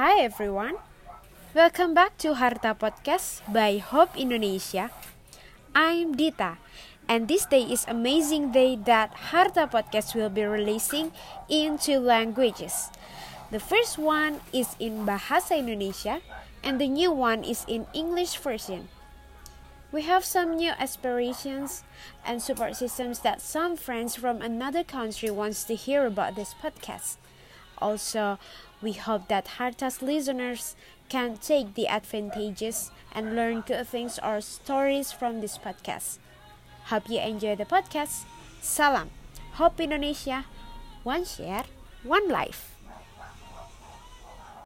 Hi everyone. Welcome back to Harta Podcast by Hope Indonesia. I'm Dita and this day is amazing day that Harta Podcast will be releasing in two languages. The first one is in Bahasa Indonesia and the new one is in English version. We have some new aspirations and support systems that some friends from another country wants to hear about this podcast. Also, we hope that Harta's listeners can take the advantages and learn good things or stories from this podcast. Hope you enjoy the podcast. Salam. Hope Indonesia. One share, one life.